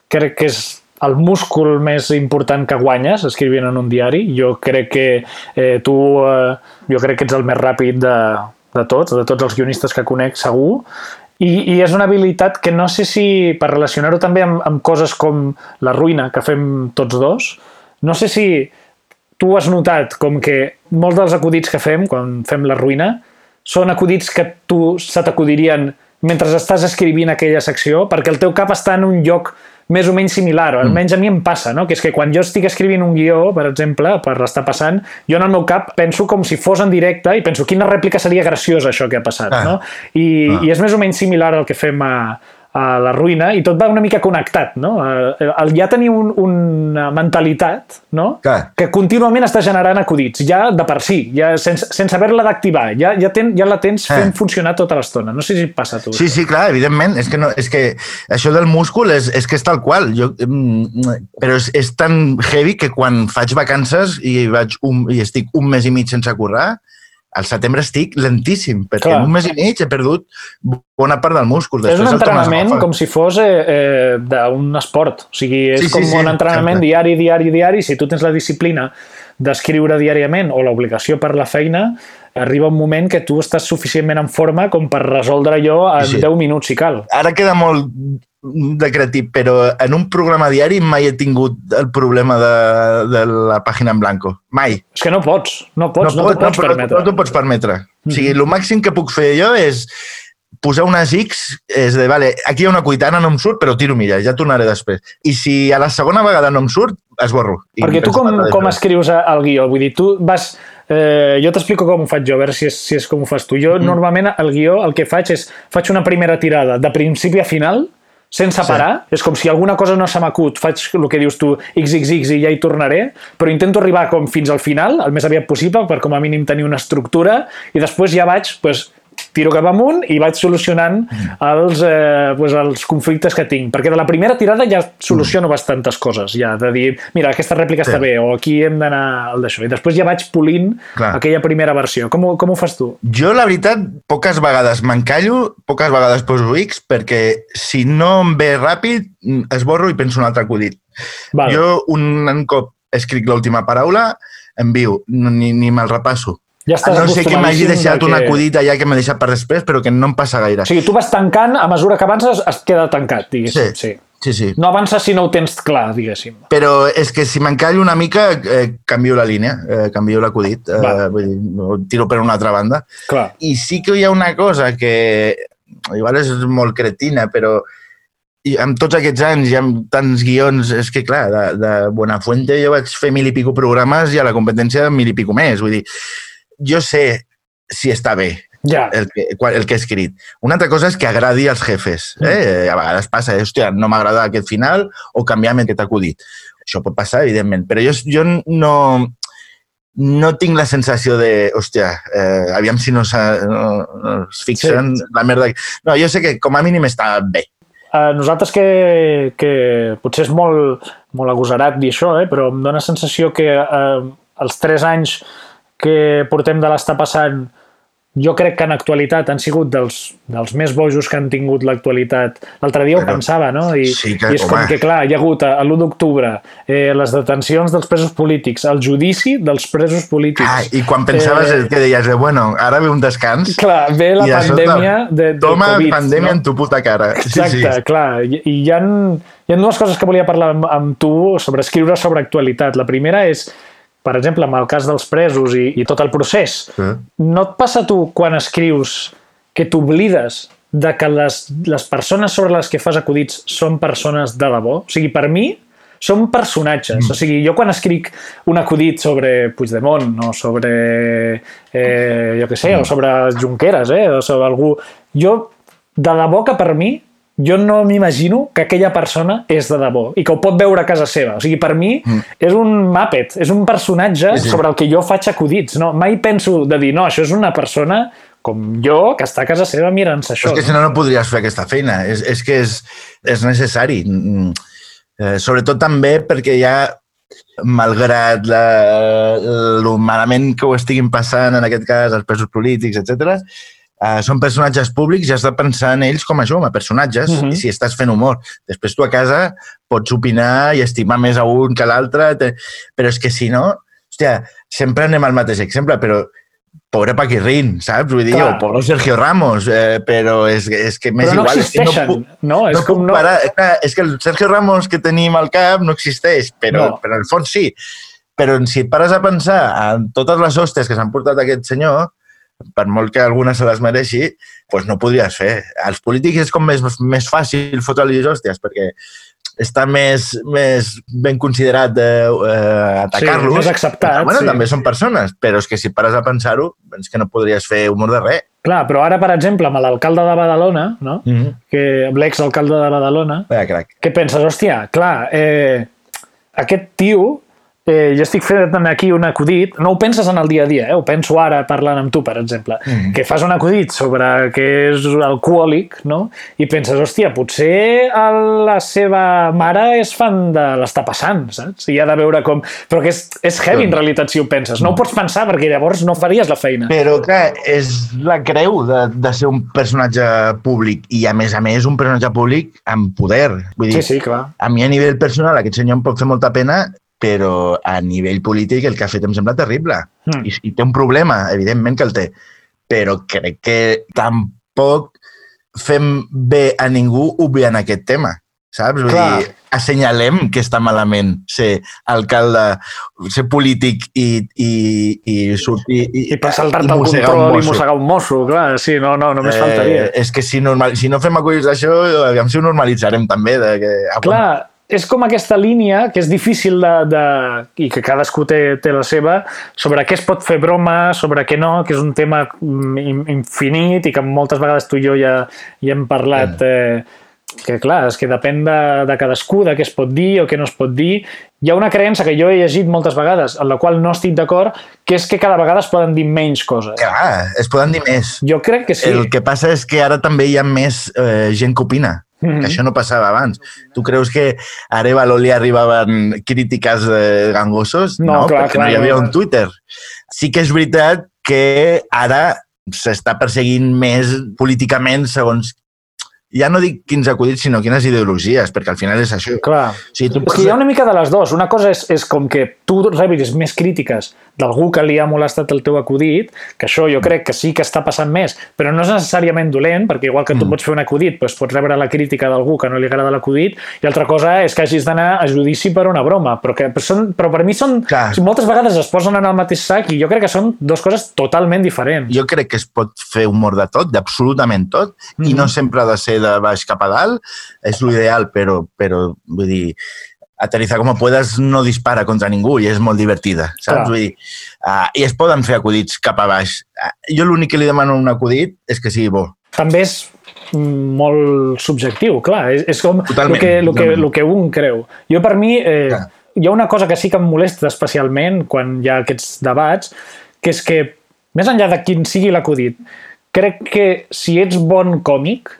A: crec que és el múscul més important que guanyes escrivint en un diari. Jo crec que eh, tu, eh, jo crec que ets el més ràpid de, de tots, de tots els guionistes que conec, segur. I, I és una habilitat que no sé si, per relacionar-ho també amb, amb coses com la ruïna que fem tots dos, no sé si tu has notat com que molts dels acudits que fem quan fem la ruïna són acudits que tu se t'acudirien mentre estàs escrivint aquella secció perquè el teu cap està en un lloc més o menys similar, o almenys a mi em passa, no? que és que quan jo estic escrivint un guió, per exemple, per estar passant, jo en el meu cap penso com si fos en directe i penso quina rèplica seria graciosa això que ha passat.
B: Ah.
A: No? I,
B: Ah.
A: I és més o menys similar al que fem a, a la ruïna i tot va una mica connectat. No? Eh, El ja tenir un, una mentalitat no?
B: Clar.
A: que contínuament està generant acudits, ja de per si, ja sense, sense haver-la d'activar, ja, ja, ten, ja la tens
B: Ah.
A: fent funcionar tota l'estona. No sé si passa a tu.
B: Sí, sí, clar, evidentment. És que, no, és que això del múscul és, és que és tal qual. Jo, mm, però és, és tan heavy que quan faig vacances i, vaig un, i estic un mes i mig sense currar, al setembre estic lentíssim, perquè
A: Clar.
B: en un mes i mig he perdut bona part del múscul.
A: És un
B: Després tornes a
A: entrenament com si fos eh, eh, d'un esport. O sigui, és
B: Sí, sí,
A: com
B: sí,
A: un entrenament
B: exacte.
A: diari, diari, diari. Si tu tens la disciplina d'escriure diàriament o l'obligació per la feina, arriba un moment que tu estàs suficientment en forma com per resoldre allò en
B: sí.
A: 10 minuts, si cal.
B: Ara queda molt decretit, però en un programa diari mai he tingut el problema de, de la pàgina en blanco. Mai.
A: És que no pots, no pots, no,
B: pot-
A: t'ho pots
B: no,
A: permetre.
B: No, no t'ho pots permetre. O sigui, el màxim que puc fer jo és posar unes X, és de, vale, aquí hi ha una cuitana, no em surt, però tiro milles, ja tornaré després. I si a la segona vegada no em surt, esborro.
A: Perquè tu com, com escrius el guió? Vull dir, tu vas... Eh, jo t'explico com ho faig jo, a veure si és, si és com ho fas tu. Jo mm. normalment el guió el que faig és faig una primera tirada de principi a final, sense
B: Sí.
A: parar. És com si alguna cosa no se m'acut, faig el que dius tu, xxx i ja hi tornaré, però intento arribar com fins al final, el més aviat possible, per com a mínim tenir una estructura, i després ja vaig, pues, tiro cap amunt i vaig solucionant els, eh, pues, els conflictes que tinc. Perquè de la primera tirada ja soluciono bastantes coses, ja, de dir, mira, aquesta rèplica
B: Sí.
A: està bé, o aquí hem d'anar al d'això. I després ja vaig polint
B: Clar.
A: aquella primera versió. Com, com ho fas tu?
B: Jo, la veritat, poques vegades m'encallo, poques vegades poso X, perquè si no em ve ràpid, esborro i penso un altre acudit.
A: Vale.
B: Jo, un, un cop escric l'última paraula, envio, ni, ni me'l repasso.
A: Ja estàs
B: no sé que m'hagi deixat
A: de
B: un acudit allà que m'he deixat per després, però que no em passa gaire.
A: O sigui, tu vas tancant, a mesura que avances es queda tancat, diguéssim. Sí. sí.
B: sí, sí.
A: No avances si no ho tens clar, diguéssim.
B: Però és que si m'encallo una mica, eh, canvio la línia, eh, canvio l'acudit, eh,
A: Va.
B: vull dir, ho tiro per una altra banda.
A: Clar.
B: I sí que hi ha una cosa que igual és molt cretina, però i amb tots aquests anys i amb tants guions, és que clar, de, de Buenafuente jo vaig fer mil i pico programes i a la competència mil i pico més. Vull dir, jo sé si està bé
A: Ja.
B: el que, el que he escrit. Una altra cosa és que agradi als jefes. Eh? A vegades passa, eh? hòstia, no m'agrada aquest final o canviar-me aquest acudit. Això pot passar, evidentment, però jo, jo no, no tinc la sensació de, hòstia, eh, aviam si no, no, no es fixen sí. la merda. No, jo sé que com a mínim està bé.
A: Uh, nosaltres que, que potser és molt, molt agosarat dir això, eh? però em dóna sensació que uh, els tres anys que portem de l'estar passant jo crec que en actualitat han sigut dels, dels més bojos que han tingut l'actualitat. L'altre dia ho
B: Però-
A: pensava, no? I,
B: sí que-
A: i és com
B: home.
A: que, clar, hi ha hagut a, a l'1 d'octubre eh, les detencions dels presos polítics, el judici dels presos polítics.
B: Ah, I quan pensaves
A: Eh,
B: eh, que deies, eh, bueno, ara ve un descans
A: Clar, ve la
B: de
A: pandèmia de, del
B: Toma
A: Covid.
B: pandèmia
A: no?
B: en tu puta cara.
A: Exacte,
B: Sí, sí.
A: clar. I, i hi, ha, hi ha dues coses que volia parlar amb, amb tu sobre escriure sobre actualitat. La primera és, per exemple, amb el cas dels presos i, i tot el procés.
B: Sí.
A: No et passa tu quan escrius que t'oblides de que les, les persones sobre les que fas acudits són persones de debò? O sigui, per mi, són personatges. Mm. O sigui, jo quan escric un acudit sobre Puigdemont o sobre, eh, jo què sé, mm. o sobre Junqueras, eh, o sobre algú... Jo, de debò que per mi, jo no m'imagino que aquella persona és de debò i que ho pot veure a casa seva. O sigui, per mi mm. és un Muppet, és un personatge
B: Sí, sí.
A: sobre el que jo faig acudits. No? Mai penso de dir, no, això és una persona com jo, que està a casa seva mirant-se això.
B: És que si no, no podries fer aquesta feina. És, és que és, és necessari. Mm, Eh, sobretot també perquè ja, malgrat la, el malament que ho estiguin passant, en aquest cas, els presos polítics, etc, eh, són personatges públics i has de pensar en ells com a això, com a personatges,
A: Mhm.
B: i si estàs fent humor. Després tu a casa pots opinar i estimar més a un que a l'altre, te- però és que si no, hòstia, sempre anem al mateix exemple, però pobre Paquirrin, saps? Vull dir,
A: Clar.
B: o pobre Sergio Ramos, eh, però és, és que m'és
A: no
B: igual. és que
A: existeixen,
B: puc-
A: no? És
B: no
A: com
B: puc
A: no...
B: parar. És que- És que el Sergio Ramos que tenim al cap no existeix, però,
A: No.
B: no. però en el fons sí. Però si et pares a pensar en totes les hòsties que s'han portat aquest senyor, per molt que alguna se les mereixi, doncs no podries fer. Els polítics és com més, més fàcil fotre-li hòsties, perquè està més, més ben considerat eh, eh, atacar-los.
A: Sí, més acceptat,
B: Bueno,
A: sí.
B: també són persones, però és que si pares a pensar-ho, és que no podries fer humor de res.
A: Clar, però ara, per exemple, amb l'alcalde de Badalona, no?
B: Mm -hmm.
A: que amb l'exalcalde de Badalona,
B: Vaya crac.
A: què penses? Hòstia, clar, eh, aquest tio, eh, jo estic fent aquí un acudit, no ho penses en el dia a dia, eh? ho penso ara parlant amb tu, per exemple,
B: Mhm.
A: que fas un acudit sobre que és alcohòlic, no? i penses, hòstia, potser el- la seva mare és fan de l'estar passant, saps? I ha de veure com... Però que és, és heavy, en realitat, si ho penses. No ho pots pensar, perquè llavors no faries la feina.
B: Però, clar, és la creu de, de ser un personatge públic i, a més a més, un personatge públic amb poder. Vull dir,
A: Sí, sí, clar.
B: a mi a nivell personal aquest senyor em pot fer molta pena, però a nivell polític el que ha fet em sembla terrible.
A: Mm.
B: I, I té un problema, evidentment que el té, però crec que tampoc fem bé a ningú obviant aquest tema, saps? Vull
A: Clar.
B: dir, assenyalem que està malament ser alcalde, ser polític i, i, i sortir... I,
A: I per saltar-te el
B: mossegar un
A: control i mossegar un mosso, clar, sí, no, no, només faltaria.
B: Eh, és que si, normal, si no fem acudits d'això, aviam si ho normalitzarem també. De que, ah,
A: Clar, és com aquesta línia que és difícil de, de, i que cadascú té, té la seva, sobre què es pot fer broma, sobre què no, que és un tema mm, in- infinit i que moltes vegades tu i jo ja, ja hem parlat eh, que clar, és que depèn de, de cadascú, de què es pot dir o què no es pot dir. Hi ha una creença que jo he llegit moltes vegades, en la qual no estic d'acord, que és que cada vegada es poden dir menys coses.
B: Clar, es poden dir més.
A: Jo crec que sí.
B: El que passa és que ara també hi ha més eh, gent que opina.
A: Mhm.
B: que això no passava abans. Tu creus que a Arevalo li arribaven crítiques de gangosos?
A: No, clar,
B: perquè
A: clar,
B: no hi havia
A: no.
B: un Twitter. Sí que és veritat que ara s'està perseguint més políticament segons ja no dic quins acudits, sinó quines ideologies, perquè al final és això.
A: Clar.
B: O sigui, tu
A: És que hi ha una mica de les dues. Una cosa és, és com que tu rebis més crítiques d'algú que li ha molestat el teu acudit, que això jo crec que sí que està passant més, però no és necessàriament dolent, perquè igual que tu
B: Mm.
A: pots fer un acudit, doncs pots rebre la crítica d'algú que no li agrada l'acudit, i altra cosa és que hagis d'anar a judici per una broma, però, que, però, són, però per mi són...
B: Clar.
A: Moltes vegades es posen en el mateix sac i jo crec que són dues coses totalment diferents.
B: Jo crec que es pot fer humor de tot, d'absolutament tot, mm i no sempre ha de ser de baix cap a dalt, és l'ideal, però, però vull dir, aterrizar com puedes no dispara contra ningú i és molt divertida, saps?
A: Clar.
B: Vull dir, uh, I es poden fer acudits cap a baix. Uh, jo l'únic que li demano a un acudit és que sigui bo.
A: també és molt subjectiu, clar, és, és com
B: Totalment,
A: el que, el, que, el que un creu. Jo per mi eh,
B: Clar.
A: hi ha una cosa que sí que em molesta especialment quan hi ha aquests debats, que és que més enllà de quin sigui l'acudit, crec que si ets bon còmic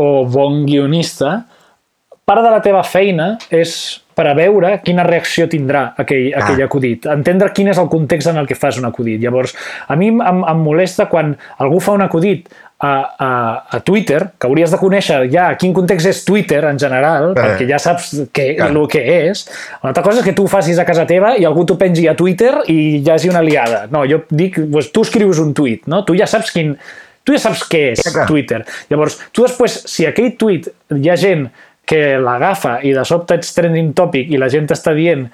A: o bon guionista, part de la teva feina és preveure quina reacció tindrà aquell,
B: Ah.
A: aquell acudit, entendre quin és el context en el que fas un acudit. Llavors, a mi em, em molesta quan algú fa un acudit a, a, a Twitter, que hauries de conèixer ja quin context és Twitter en general,
B: Eh.
A: perquè ja saps què,
B: Clar.
A: el que és. Una altra cosa és que tu ho facis a casa teva i algú t'ho pengi a Twitter i hi hagi una liada. No, jo dic, doncs, tu escrius un tuit, no? Tu ja saps quin... Tu ja saps què és
B: Ja.
A: Twitter. Llavors, tu després, si aquell tuit hi ha gent que l'agafa i de sobte ets trending topic i la gent t'està dient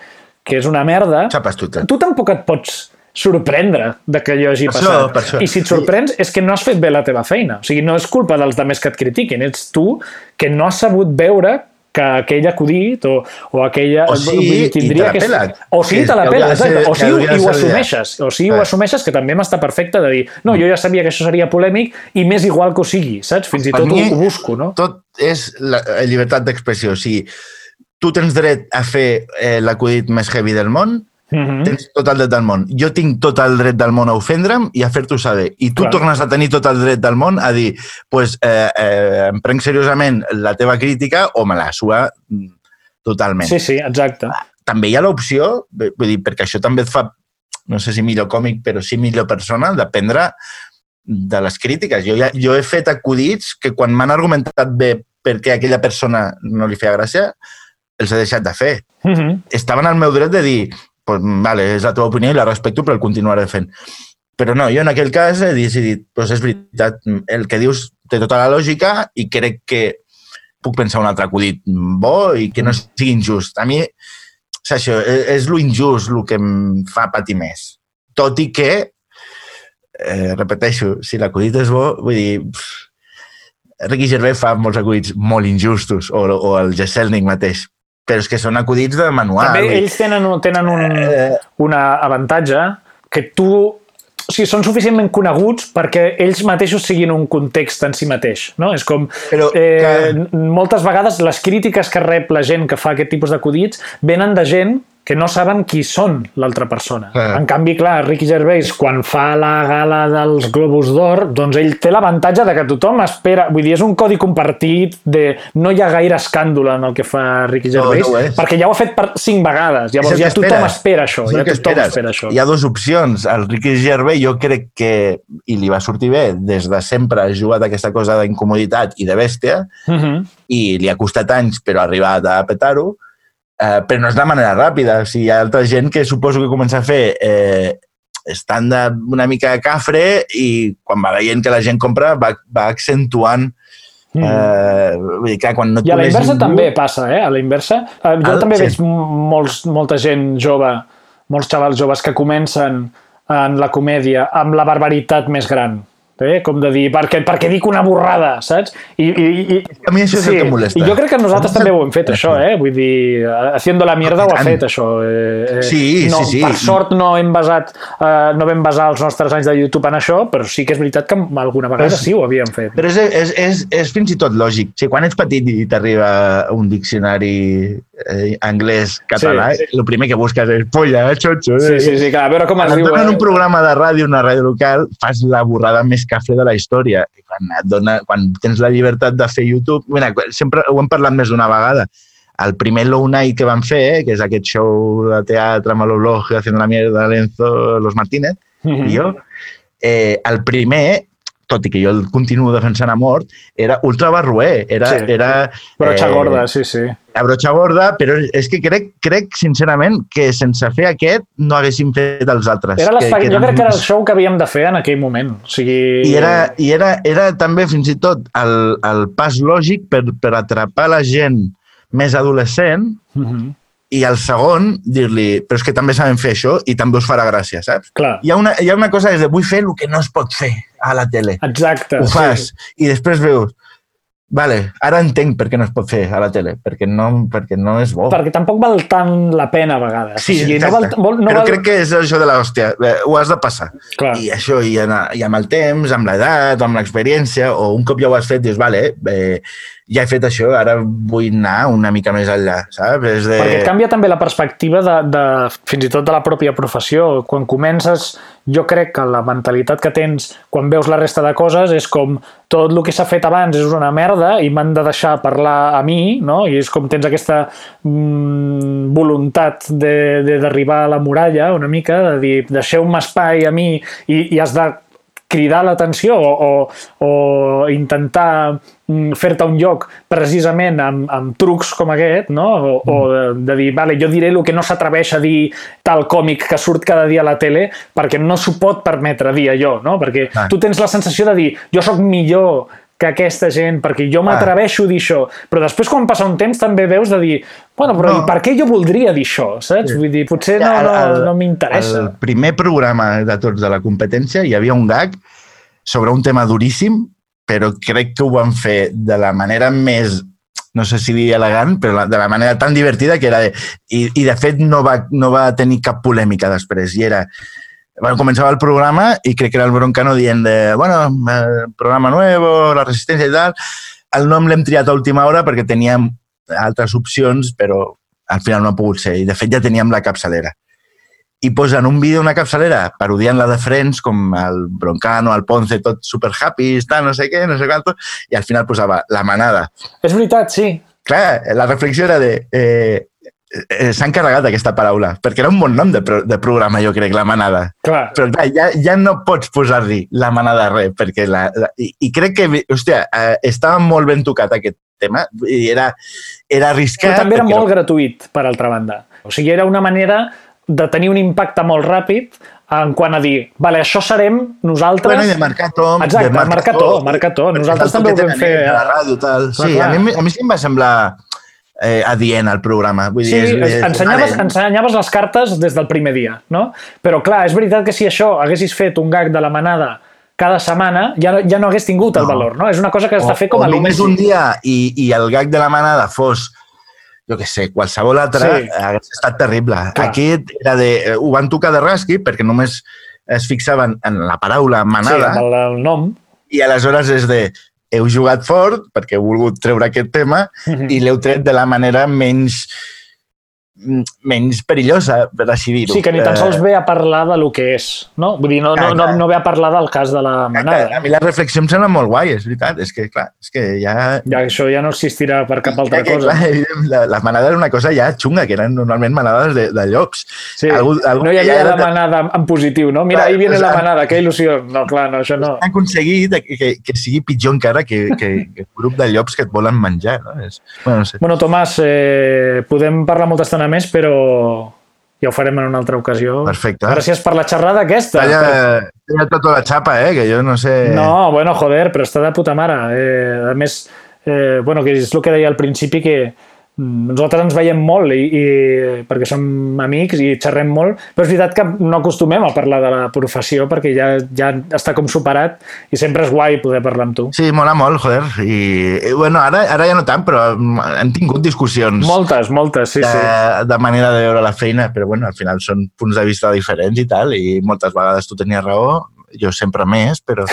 A: que és una merda,
B: Xapes Twitter.
A: tu tampoc et pots sorprendre de que allò hagi
B: Per això,
A: passat.
B: per això.
A: I si et sorprens és que no has fet bé la teva feina. O sigui, no és culpa dels demés que et critiquin, ets tu que no has sabut veure que aquell acudit o, o aquella...
B: O sí,
A: dir,
B: i te la
A: que
B: pela.
A: O sí,
B: Que
A: te la pela, exacte. O
B: que
A: sí, i ho assumeixes. O sí, ho
B: Eh.
A: assumeixes, que també m'està perfecte de dir no, jo ja sabia que això seria polèmic i m'és igual que ho sigui, saps? Fins i tot ho,
B: mi,
A: ho busco, no?
B: Tot és la, la llibertat d'expressió. O sigui, tu tens dret a fer eh, l'acudit més heavy del món,
A: Mhm.
B: tens tot el dret del món. Jo tinc tot el dret del món a ofendre'm i a fer-t'ho saber. I tu
A: Clar.
B: tornes a tenir tot el dret del món a dir pues, eh, eh, em prenc seriosament la teva crítica o me la sua mm, totalment.
A: Sí, sí, exacte.
B: També hi ha l'opció, vull dir, perquè això també et fa, no sé si millor còmic, però sí millor persona, d'aprendre de les crítiques. Jo, ja, jo he fet acudits que quan m'han argumentat bé perquè aquella persona no li feia gràcia, els he deixat de fer.
A: Mhm.
B: Estaven al meu dret de dir pues, vale, és la teva opinió i la respecto, però el continuaré fent. Però no, jo en aquell cas he decidit, pues és veritat, el que dius té tota la lògica i crec que puc pensar un altre acudit bo i que no sigui injust. A mi, és això, és, és lo injust el que em fa patir més. Tot i que, eh, repeteixo, si l'acudit és bo, vull dir, pff, Ricky Gervais fa molts acudits molt injustos, o, o el Jesselnik mateix, però és que són acudits de manual.
A: També ells tenen, tenen un,
B: eh,
A: una avantatge que tu o sigui, són suficientment coneguts perquè ells mateixos siguin un context en si mateix. No? És com,
B: Però,
A: eh,
B: que-
A: moltes vegades les crítiques que rep la gent que fa aquest tipus d'acudits venen de gent que no saben qui són l'altra persona.
B: Ah.
A: En canvi, clar, Ricky Gervais, quan fa la gala dels Globus d'Or, doncs ell té l'avantatge de que tothom espera... Vull dir, és un codi compartit de... No hi ha gaire escàndol en el que fa Ricky
B: No,
A: Gervais,
B: no és.
A: perquè ja ho ha fet per cinc vegades. Llavors ja tothom
B: esperes.
A: espera això. Ja tothom
B: esperes.
A: espera això.
B: Hi ha dues opcions. El Ricky Gervais jo crec que, i li va sortir bé, des de sempre ha jugat aquesta cosa d'incomoditat i de bèstia,
A: Mhm.
B: i li ha costat anys, però ha arribat a petar-ho, eh, però no és la manera ràpida. O sigui, hi ha altra gent que suposo que comença a fer eh, de, una mica de cafre i quan va veient que la gent compra va, va accentuant
A: Mhm.
B: eh, clar, quan no
A: I a la inversa
B: ningú-
A: també passa, eh? A la inversa. Eh, jo
B: Ah,
A: també
B: sí.
A: veig molts, molta gent jove, molts xavals joves que comencen en la comèdia amb la barbaritat més gran. Eh? Com de dir, perquè, perquè dic una borrada, saps? I, i, i,
B: A mi això és el que molesta.
A: I jo crec que nosaltres també ho hem fet, això, eh? Vull dir, haciendo la mierda ho ha fet, això. Eh, eh,
B: Sí,
A: no,
B: sí, sí.
A: Per sort no hem basat, eh, no vam basar els nostres anys de YouTube en això, però sí que és veritat que alguna vegada
B: Però-
A: sí ho havíem fet.
B: Però és, és, és, és fins i tot lògic. O sigui, quan ets petit i t'arriba un diccionari eh, anglès-català,
A: Sí.
B: sí. el primer que busques és polla, xotxo.
A: Sí, sí, sí, clar, a veure com es
B: Quan
A: diu...
B: donen
A: eh?
B: un programa de ràdio, una ràdio local, fas la borrada més cafre de la història. I quan, et dona, quan tens la llibertat de fer YouTube... Mira, sempre ho hem parlat més d'una vegada. El primer Low Night que van fer, eh, que és aquest show de teatre amb l'Oblog, haciendo la mierda, Lenzo, Los Martínez,
A: Mhm.
B: i jo, eh, el primer, tot i que jo el continuo defensant a mort, era ultra barruer, era...
A: Sí.
B: era
A: Brocha eh, gorda, sí, sí.
B: La brocha gorda, però és que crec, crec sincerament que sense fer aquest no haguéssim fet els altres.
A: Era
B: que,
A: que, jo crec que era el show que havíem de fer en aquell moment. O sigui...
B: I era, i era, era també fins i tot el, el pas lògic per, per atrapar la gent més adolescent
A: Uh -huh.
B: i el segon dir-li, però és que també sabem fer això i també us farà gràcia, saps?
A: Clar,
B: Hi ha una, hi ha una cosa que és de vull fer el que no es pot fer a la tele.
A: exacte.
B: Ho fas
A: Sí.
B: i després veus vale, ara entenc per què no es pot fer a la tele, perquè no, perquè no és bo.
A: Perquè tampoc val tant la pena a vegades.
B: Sí,
A: o sigui, no val, vol, no
B: però
A: val...
B: crec que és això de l'hòstia, eh, ho has de passar.
A: Clar.
B: I això, i, en, i amb el temps, amb l'edat, amb l'experiència, o un cop ja ho has fet, dius, vale, eh, ja he fet això, ara vull anar una mica més enllà, saps? És de...
A: Perquè canvia també la perspectiva de, de, fins i tot de la pròpia professió. Quan comences, jo crec que la mentalitat que tens quan veus la resta de coses és com tot el que s'ha fet abans és una merda i m'han de deixar parlar a mi, no? I és com tens aquesta mm, voluntat d'arribar a la muralla una mica, de dir, deixeu-me espai a mi i, i has de cridar l'atenció o, o, o intentar fer-te un lloc precisament amb, amb trucs com aquest, no? o, o de, de dir, vale, jo diré el que no s'atreveix a dir tal còmic que surt cada dia a la tele perquè no s'ho pot permetre dir allò, no? perquè
B: Clar.
A: tu tens la sensació de dir, jo sóc millor que aquesta gent, perquè jo m'atreveixo a dir això, però després quan passa un temps també veus de dir, bueno, però
B: No.
A: per què jo voldria dir això, saps? Vull dir, potser no, no, no m'interessa.
B: El primer programa de tots de la competència hi havia un gag sobre un tema duríssim, però crec que ho van fer de la manera més no sé si dir elegant, però de la manera tan divertida que era de... I, i de fet no va, no va tenir cap polèmica després, i era... Bueno, començava el programa i crec que era el Broncano dient de, bueno, programa nuevo, la resistència i tal. El nom l'hem triat a última hora perquè teníem altres opcions, però al final no ha pogut ser. I de fet ja teníem la capçalera i posen un vídeo, una capçalera, parodiant la de Friends, com el Broncano, el Ponce, tot super happy, tal, no sé què, no sé quanto, i al final posava la manada.
A: És veritat, sí.
B: Clar, la reflexió era de... Eh, eh, S'han carregat aquesta paraula, perquè era un bon nom de, pro de programa, jo crec, la manada.
A: Clar.
B: Però clar, ja, ja no pots posar-li la manada a res, perquè la, la, i, i crec que, hòstia, eh, estava molt ben tocat aquest tema, i era, era arriscat.
A: Però també era molt gratuït, per altra banda. O sigui, era una manera de tenir un impacte molt ràpid en quant a dir, vale, això serem nosaltres...
B: Bueno, i de marcar to.
A: Exacte,
B: de
A: marcar to, marcar to. Nosaltres també ho vam fer.
B: A la ràdio, tal. Sí,
A: clar.
B: a mi, a mi sí em va semblar eh, adient el programa. Vull
A: Sí,
B: dir, és, és,
A: ensenyaves,
B: vale.
A: ensenyaves les cartes des del primer dia, no? Però clar, és veritat que si això haguessis fet un gag de la manada cada setmana, ja, no- ja no hagués tingut el
B: No.
A: valor, no? És una cosa que has de fer com
B: o
A: a
B: només
A: l'inici.
B: un dia i, i el gag de la manada fos jo què sé, qualsevol altre,
A: Sí.
B: sí. hagués estat terrible.
A: Clar.
B: Aquí era de, eh, ho van tocar de rasqui perquè només es fixaven en la paraula
A: Sí,
B: manada
A: amb el, el nom.
B: i aleshores és de heu jugat fort perquè heu volgut treure aquest tema
A: Mhm.
B: i l'heu tret de la manera menys menys perillosa, per així dir-ho.
A: Sí, que ni tan
B: Eh,
A: sols ve a parlar de lo que és, no? Vull dir, no, no,
B: Clar,
A: no,
B: clar.
A: no ve a parlar del cas de la
B: A
A: manada.
B: mi la reflexió em sembla molt guai, és veritat. És que, clar, és que ja...
A: Ja, això ja no existirà per cap altra
B: ja que,
A: cosa.
B: clar, la, la manada era una cosa ja xunga, que eren normalment manades de, de llops.
A: Sí,
B: Algú- algú
A: no hi havia
B: ja
A: la
B: era
A: manada en positiu, no? Mira,
B: Clar,
A: ahí viene la
B: exacte.
A: manada, que il·lusió. No, clar, no, això no.
B: Han aconseguit que, que, que sigui pitjor encara que, que, que el grup de llops que et volen menjar. No? És, bueno, no sé.
A: Bueno, Tomàs, eh, podem parlar molta estona més, però ja ho farem en una altra ocasió.
B: Perfecte.
A: Gràcies per la xerrada aquesta.
B: Talla, talla tota la xapa, eh? que jo no sé...
A: No, bueno, joder, però està de puta mare. Eh, a més, eh, bueno, que és el que deia al principi, que nosaltres ens veiem molt i, i, perquè som amics i xerrem molt, però és veritat que no acostumem a parlar de la professió perquè ja, ja està com superat i sempre és guai poder parlar amb tu.
B: Sí, mola molt, joder. I, i bueno, ara, ara ja no tant, però hem tingut discussions
A: Moltes, moltes, sí,
B: de,
A: sí.
B: de manera de veure la feina, però bueno, al final són punts de vista diferents i tal, i moltes vegades tu tenies raó, jo sempre més, però,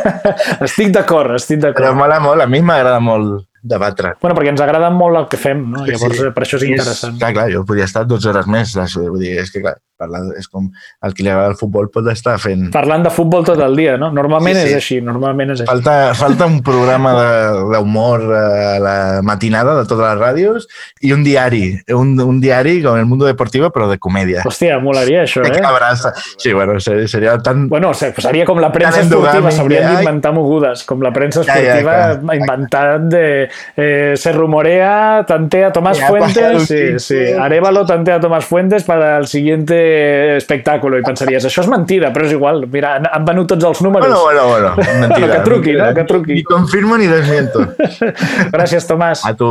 A: Estic d'acord, estic
B: però
A: d'acord.
B: mola molt, a mi m'agrada molt debatre.
A: Bueno, perquè ens agrada molt el que fem, no? Llavors,
B: sí.
A: eh, per això és
B: I
A: interessant.
B: clar, clar, jo podria estar 12 hores més, vull dir, és que clar, parlar, és com el que li agrada el futbol pot estar fent...
A: Parlant de futbol tot el dia, no? Normalment
B: Sí, sí.
A: és així, normalment és així.
B: Falta, falta un programa de- d'humor a la matinada de totes les ràdios i un diari, un, un diari com el Mundo Deportivo, però de comèdia.
A: Hòstia, molaria això,
B: Que
A: eh?
B: abraça. Sí, bueno, seria, seria tan...
A: Bueno, se- seria com la premsa esportiva,
B: endogàmic,
A: s'haurien d'inventar mogudes, com la premsa
B: Ja, ja,
A: esportiva
B: clar.
A: inventat de eh, se rumorea, tantea Tomás
B: Ya
A: Fuentes, sí, sí. Arevalo tantea Tomás Fuentes para el siguiente espectáculo, i pensaries, això és mentida, però és igual, mira, han, han venut tots els números.
B: Bueno, bueno, bueno, mentira.
A: que truqui, no? Que truqui.
B: Ni confirmo ni desmiento.
A: Gràcies, Tomàs.
B: A tu.